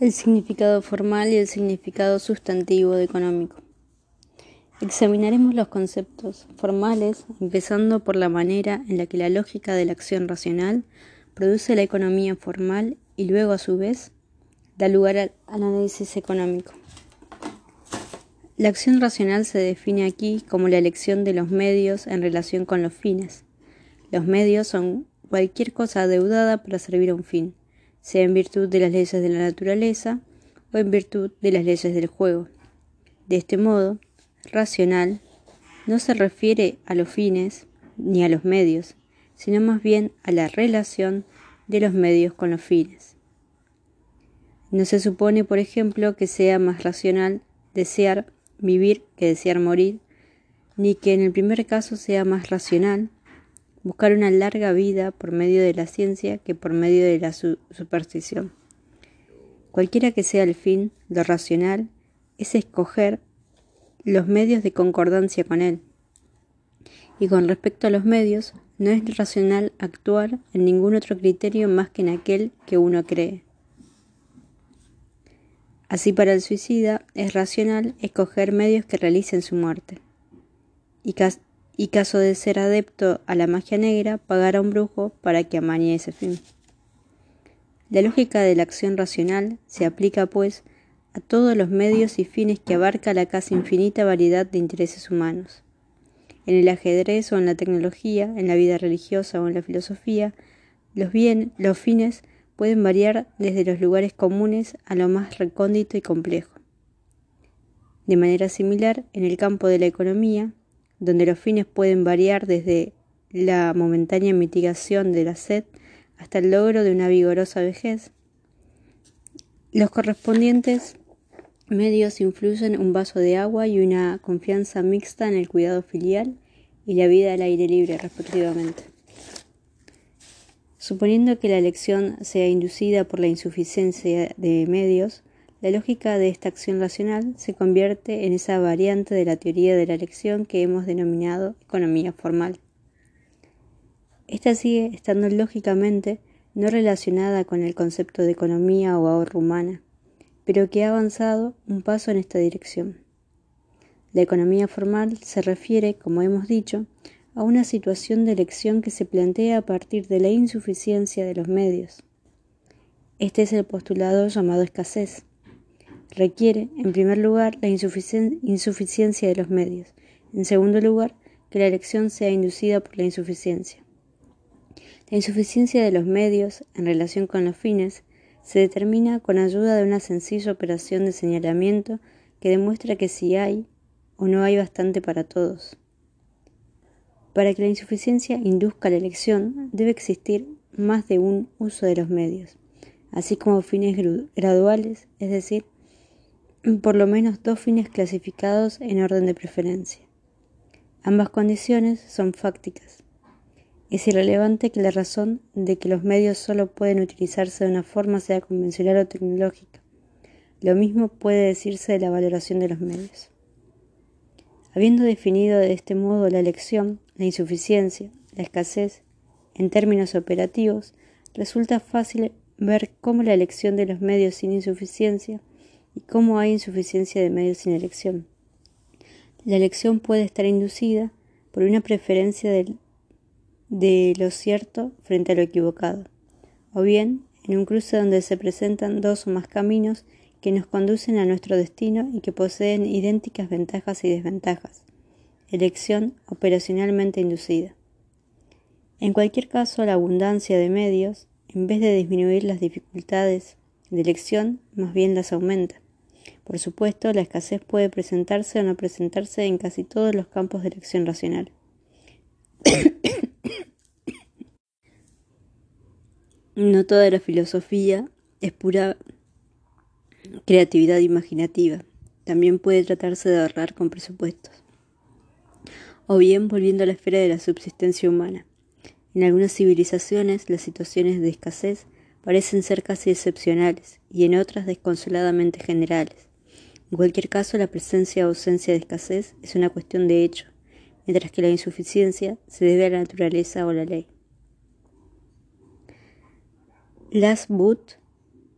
El significado formal y el significado sustantivo de económico. Examinaremos los conceptos formales, empezando por la manera en la que la lógica de la acción racional produce la economía formal y luego, a su vez, da lugar al análisis económico. La acción racional se define aquí como la elección de los medios en relación con los fines. Los medios son cualquier cosa adeudada para servir a un fin sea en virtud de las leyes de la naturaleza o en virtud de las leyes del juego. De este modo, racional no se refiere a los fines ni a los medios, sino más bien a la relación de los medios con los fines. No se supone, por ejemplo, que sea más racional desear vivir que desear morir, ni que en el primer caso sea más racional buscar una larga vida por medio de la ciencia que por medio de la superstición. Cualquiera que sea el fin, lo racional es escoger los medios de concordancia con él. Y con respecto a los medios, no es racional actuar en ningún otro criterio más que en aquel que uno cree. Así para el suicida es racional escoger medios que realicen su muerte. Y, y caso de ser adepto a la magia negra, pagar a un brujo para que amañe ese fin. La lógica de la acción racional se aplica, pues, a todos los medios y fines que abarca la casi infinita variedad de intereses humanos. En el ajedrez o en la tecnología, en la vida religiosa o en la filosofía, los, bien, los fines pueden variar desde los lugares comunes a lo más recóndito y complejo. De manera similar, en el campo de la economía, donde los fines pueden variar desde la momentánea mitigación de la sed hasta el logro de una vigorosa vejez. Los correspondientes medios influyen un vaso de agua y una confianza mixta en el cuidado filial y la vida al aire libre, respectivamente. Suponiendo que la elección sea inducida por la insuficiencia de medios, la lógica de esta acción racional se convierte en esa variante de la teoría de la elección que hemos denominado economía formal. Esta sigue estando lógicamente no relacionada con el concepto de economía o ahorro humana, pero que ha avanzado un paso en esta dirección. La economía formal se refiere, como hemos dicho, a una situación de elección que se plantea a partir de la insuficiencia de los medios. Este es el postulado llamado escasez requiere, en primer lugar, la insuficiencia de los medios. En segundo lugar, que la elección sea inducida por la insuficiencia. La insuficiencia de los medios en relación con los fines se determina con ayuda de una sencilla operación de señalamiento que demuestra que si hay o no hay bastante para todos. Para que la insuficiencia induzca la elección, debe existir más de un uso de los medios, así como fines graduales, es decir, por lo menos dos fines clasificados en orden de preferencia. Ambas condiciones son fácticas. Es irrelevante que la razón de que los medios solo pueden utilizarse de una forma sea convencional o tecnológica. Lo mismo puede decirse de la valoración de los medios. Habiendo definido de este modo la elección, la insuficiencia, la escasez, en términos operativos, resulta fácil ver cómo la elección de los medios sin insuficiencia y cómo hay insuficiencia de medios sin elección. La elección puede estar inducida por una preferencia de, de lo cierto frente a lo equivocado, o bien en un cruce donde se presentan dos o más caminos que nos conducen a nuestro destino y que poseen idénticas ventajas y desventajas. Elección operacionalmente inducida. En cualquier caso, la abundancia de medios, en vez de disminuir las dificultades de elección, más bien las aumenta. Por supuesto, la escasez puede presentarse o no presentarse en casi todos los campos de elección racional. no toda la filosofía es pura creatividad imaginativa. También puede tratarse de ahorrar con presupuestos. O bien volviendo a la esfera de la subsistencia humana. En algunas civilizaciones las situaciones de escasez parecen ser casi excepcionales y en otras desconsoladamente generales. En cualquier caso, la presencia o ausencia de escasez es una cuestión de hecho, mientras que la insuficiencia se debe a la naturaleza o la ley. Last but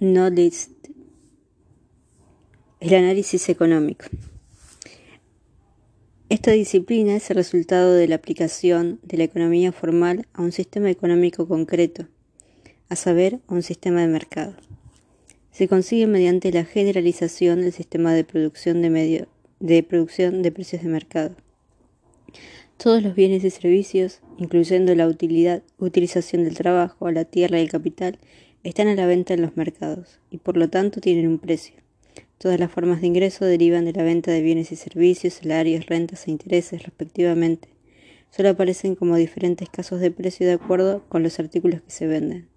not least, El análisis económico. Esta disciplina es el resultado de la aplicación de la economía formal a un sistema económico concreto, a saber, a un sistema de mercado. Se consigue mediante la generalización del sistema de producción de, precios de mercado. Todos los bienes y servicios, incluyendo la utilización del trabajo, la tierra y el capital, están a la venta en los mercados y por lo tanto tienen un precio. Todas las formas de ingreso derivan de la venta de bienes y servicios, salarios, rentas e intereses, respectivamente. Solo aparecen como diferentes casos de precio de acuerdo con los artículos que se venden.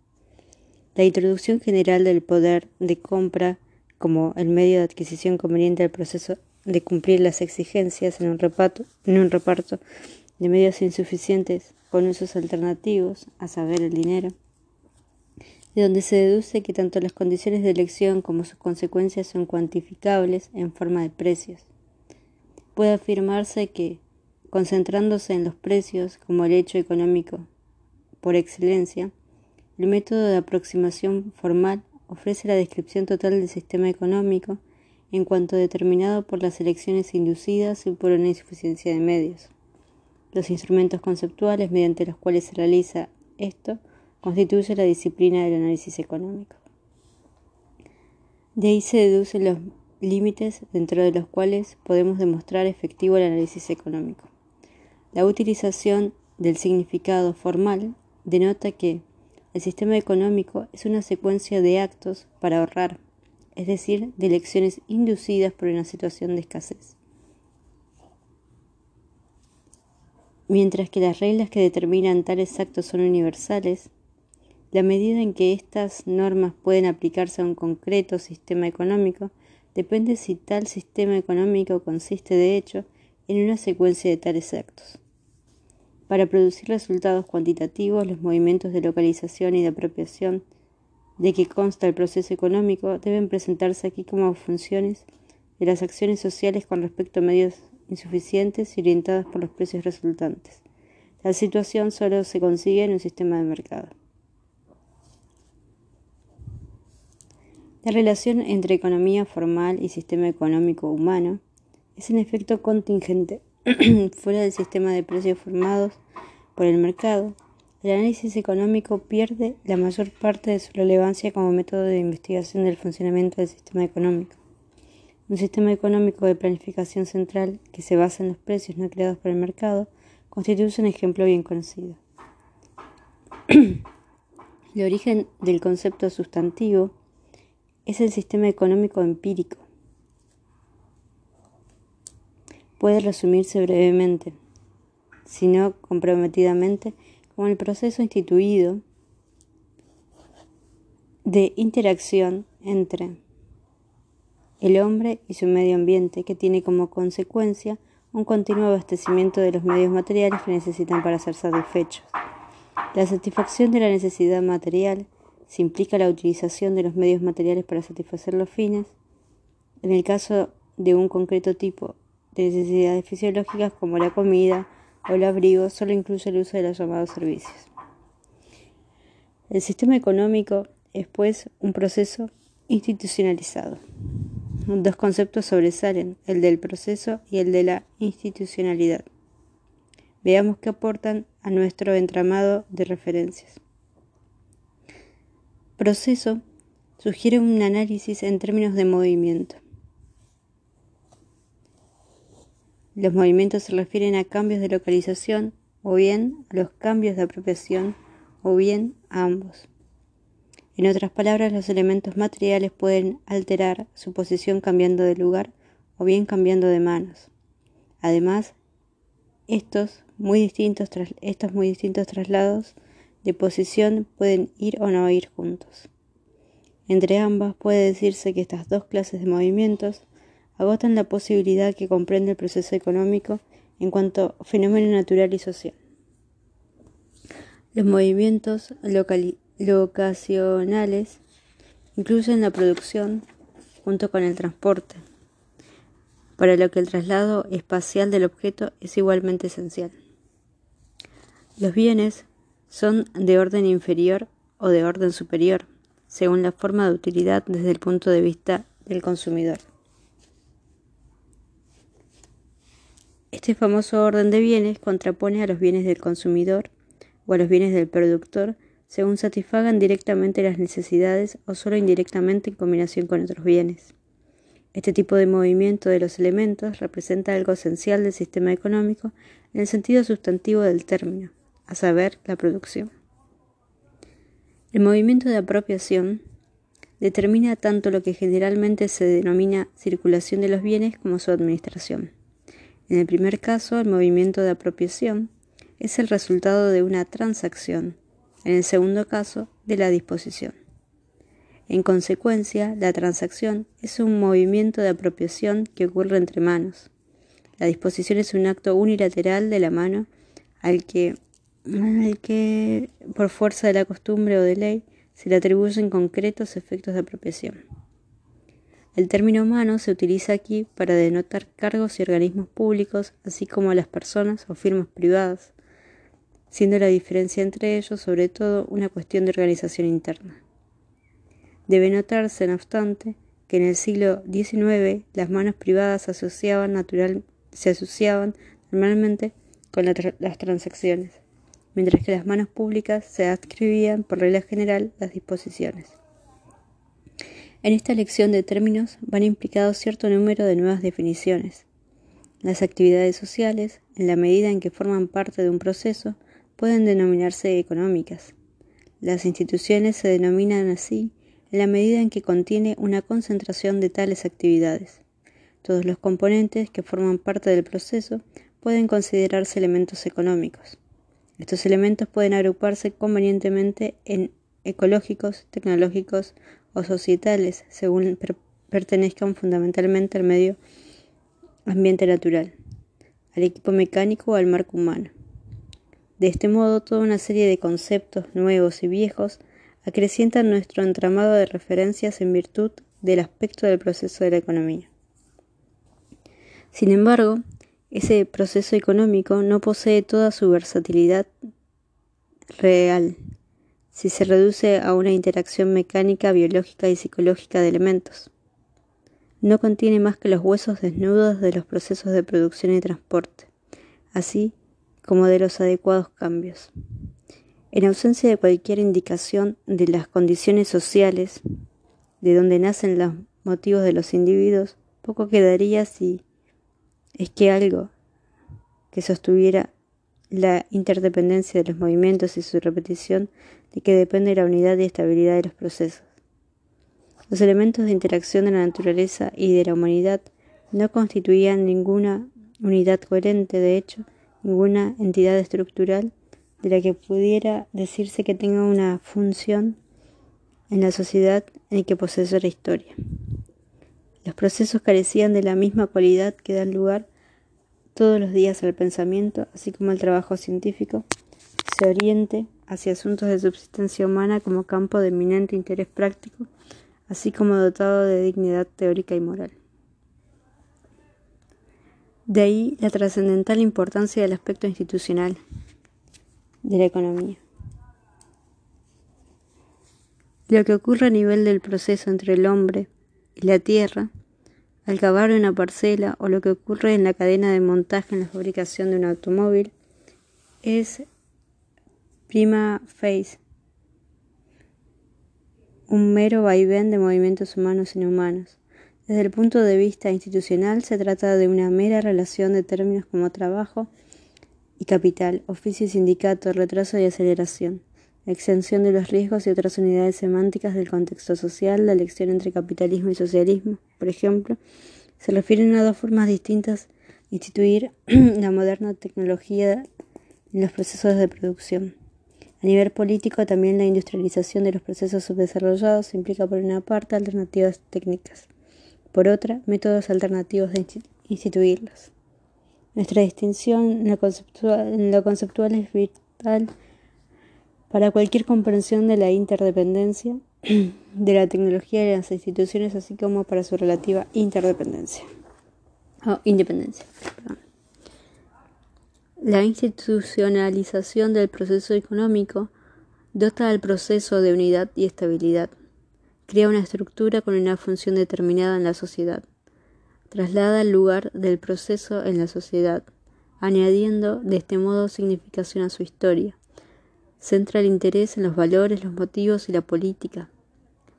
La introducción general del poder de compra como el medio de adquisición conveniente al proceso de cumplir las exigencias en un, reparto, en un reparto de medios insuficientes con usos alternativos, a saber, el dinero de donde se deduce que tanto las condiciones de elección como sus consecuencias son cuantificables en forma de precios. Puede afirmarse que, concentrándose en los precios como el hecho económico por excelencia, el método de aproximación formal ofrece la descripción total del sistema económico en cuanto determinado por las elecciones inducidas y por una insuficiencia de medios. Los instrumentos conceptuales mediante los cuales se realiza esto constituye la disciplina del análisis económico. De ahí se deducen los límites dentro de los cuales podemos demostrar efectivo el análisis económico. La utilización del significado formal denota que el sistema económico es una secuencia de actos para ahorrar, es decir, de elecciones inducidas por una situación de escasez. Mientras que las reglas que determinan tales actos son universales, la medida en que estas normas pueden aplicarse a un concreto sistema económico depende si tal sistema económico consiste de hecho en una secuencia de tales actos. Para producir resultados cuantitativos, los movimientos de localización y de apropiación de que consta el proceso económico deben presentarse aquí como funciones de las acciones sociales con respecto a medios insuficientes y orientadas por los precios resultantes. La situación solo se consigue en un sistema de mercado. La relación entre economía formal y sistema económico humano es en efecto contingente. Fuera del sistema de precios formados por el mercado, el análisis económico pierde la mayor parte de su relevancia como método de investigación del funcionamiento del sistema económico. Un sistema económico de planificación central que se basa en los precios no creados por el mercado constituye un ejemplo bien conocido. el origen del concepto sustantivo es el sistema económico empírico. Puede resumirse brevemente, si no comprometidamente, como el proceso instituido de interacción entre el hombre y su medio ambiente, que tiene como consecuencia un continuo abastecimiento de los medios materiales que necesitan para ser satisfechos. La satisfacción de la necesidad material se implica la utilización de los medios materiales para satisfacer los fines, en el caso de un concreto tipo de necesidades fisiológicas como la comida o el abrigo, solo incluye el uso de los llamados servicios. El sistema económico es, pues, un proceso institucionalizado. Dos conceptos sobresalen, el del proceso y el de la institucionalidad. Veamos qué aportan a nuestro entramado de referencias proceso sugiere un análisis en términos de movimiento. Los movimientos se refieren a cambios de localización o bien a los cambios de apropiación o bien a ambos. En otras palabras, los elementos materiales pueden alterar su posición cambiando de lugar o bien cambiando de manos. Además, estos muy distintos, estos muy distintos traslados de posición pueden ir o no ir juntos. Entre ambas puede decirse que estas dos clases de movimientos agotan la posibilidad que comprende el proceso económico en cuanto fenómeno natural y social. Los movimientos locacionales incluyen la producción junto con el transporte, para lo que el traslado espacial del objeto es igualmente esencial. Los bienes son de orden inferior o de orden superior, según la forma de utilidad desde el punto de vista del consumidor. Este famoso orden de bienes contrapone a los bienes del consumidor o a los bienes del productor según satisfagan directamente las necesidades o solo indirectamente en combinación con otros bienes. Este tipo de movimiento de los elementos representa algo esencial del sistema económico en el sentido sustantivo del término, a saber, la producción. El movimiento de apropiación determina tanto lo que generalmente se denomina circulación de los bienes como su administración. En el primer caso, el movimiento de apropiación es el resultado de una transacción, en el segundo caso, de la disposición. En consecuencia, la transacción es un movimiento de apropiación que ocurre entre manos. La disposición es un acto unilateral de la mano al que por fuerza de la costumbre o de ley, se le atribuyen concretos efectos de apropiación. El término humano se utiliza aquí para denotar cargos y organismos públicos, así como a las personas o firmas privadas, siendo la diferencia entre ellos sobre todo una cuestión de organización interna. Debe notarse, no obstante, que en el siglo XIX las manos privadas se asociaban, natural, se asociaban normalmente con las transacciones mientras que las manos públicas se adscribían por regla general las disposiciones. En esta elección de términos van implicados cierto número de nuevas definiciones. Las actividades sociales, en la medida en que forman parte de un proceso, pueden denominarse económicas. Las instituciones se denominan así en la medida en que contiene una concentración de tales actividades. Todos los componentes que forman parte del proceso pueden considerarse elementos económicos. Estos elementos pueden agruparse convenientemente en ecológicos, tecnológicos o societales, según pertenezcan fundamentalmente al medio ambiente natural, al equipo mecánico o al marco humano. De este modo, toda una serie de conceptos nuevos y viejos acrecientan nuestro entramado de referencias en virtud del aspecto del proceso de la economía. Sin embargo, ese proceso económico no posee toda su versatilidad real si se reduce a una interacción mecánica, biológica y psicológica de elementos. No contiene más que los huesos desnudos de los procesos de producción y transporte, así como de los adecuados cambios. En ausencia de cualquier indicación de las condiciones sociales, de donde nacen los motivos de los individuos, poco quedaría si es que algo que sostuviera la interdependencia de los movimientos y su repetición de que depende la unidad y estabilidad de los procesos. Los elementos de interacción de la naturaleza y de la humanidad no constituían ninguna unidad coherente, de hecho, ninguna entidad estructural de la que pudiera decirse que tenga una función en la sociedad en que posee la historia. Los procesos carecían de la misma cualidad que dan lugar todos los días al pensamiento, así como el trabajo científico, se oriente hacia asuntos de subsistencia humana como campo de eminente interés práctico, así como dotado de dignidad teórica y moral. De ahí la trascendental importancia del aspecto institucional de la economía. Lo que ocurre a nivel del proceso entre el hombre y la tierra, al cavar una parcela o lo que ocurre en la cadena de montaje en la fabricación de un automóvil, es prima facie un mero vaivén de movimientos humanos y no humanos. Desde el punto de vista institucional se trata de una mera relación de términos como trabajo y capital, oficio y sindicato, retraso y aceleración exención de los riesgos y otras unidades semánticas del contexto social, la elección entre capitalismo y socialismo, por ejemplo, se refieren a dos formas distintas de instituir la moderna tecnología en los procesos de producción. A nivel político, también la industrialización de los procesos subdesarrollados implica, por una parte, alternativas técnicas, por otra, métodos alternativos de instituirlos. Nuestra distinción en lo conceptual, en lo conceptual es vital para cualquier comprensión de la interdependencia de la tecnología y las instituciones, así como para su relativa interdependencia o independencia. La institucionalización del proceso económico dota al proceso de unidad y estabilidad, crea una estructura con una función determinada en la sociedad, traslada el lugar del proceso en la sociedad, añadiendo de este modo significación a su historia. Centra el interés en los valores, los motivos y la política.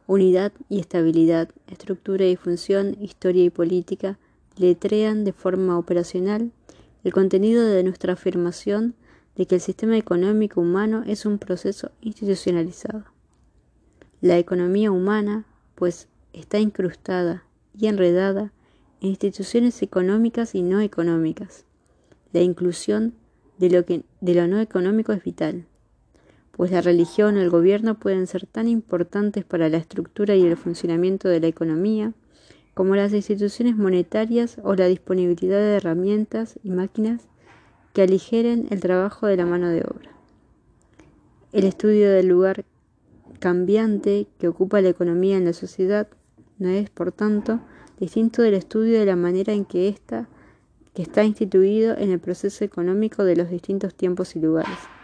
Unidad y estabilidad, estructura y función, historia y política, letrean de forma operacional el contenido de nuestra afirmación de que el sistema económico humano es un proceso institucionalizado. La economía humana, pues, está incrustada y enredada en instituciones económicas y no económicas. La inclusión de lo, que, de lo no económico es vital, pues la religión o el gobierno pueden ser tan importantes para la estructura y el funcionamiento de la economía como las instituciones monetarias o la disponibilidad de herramientas y máquinas que aligeren el trabajo de la mano de obra. El estudio del lugar cambiante que ocupa la economía en la sociedad no es, por tanto, distinto del estudio de la manera en que ésta que está instituido en el proceso económico de los distintos tiempos y lugares.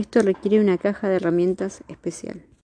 Esto requiere una caja de herramientas especial.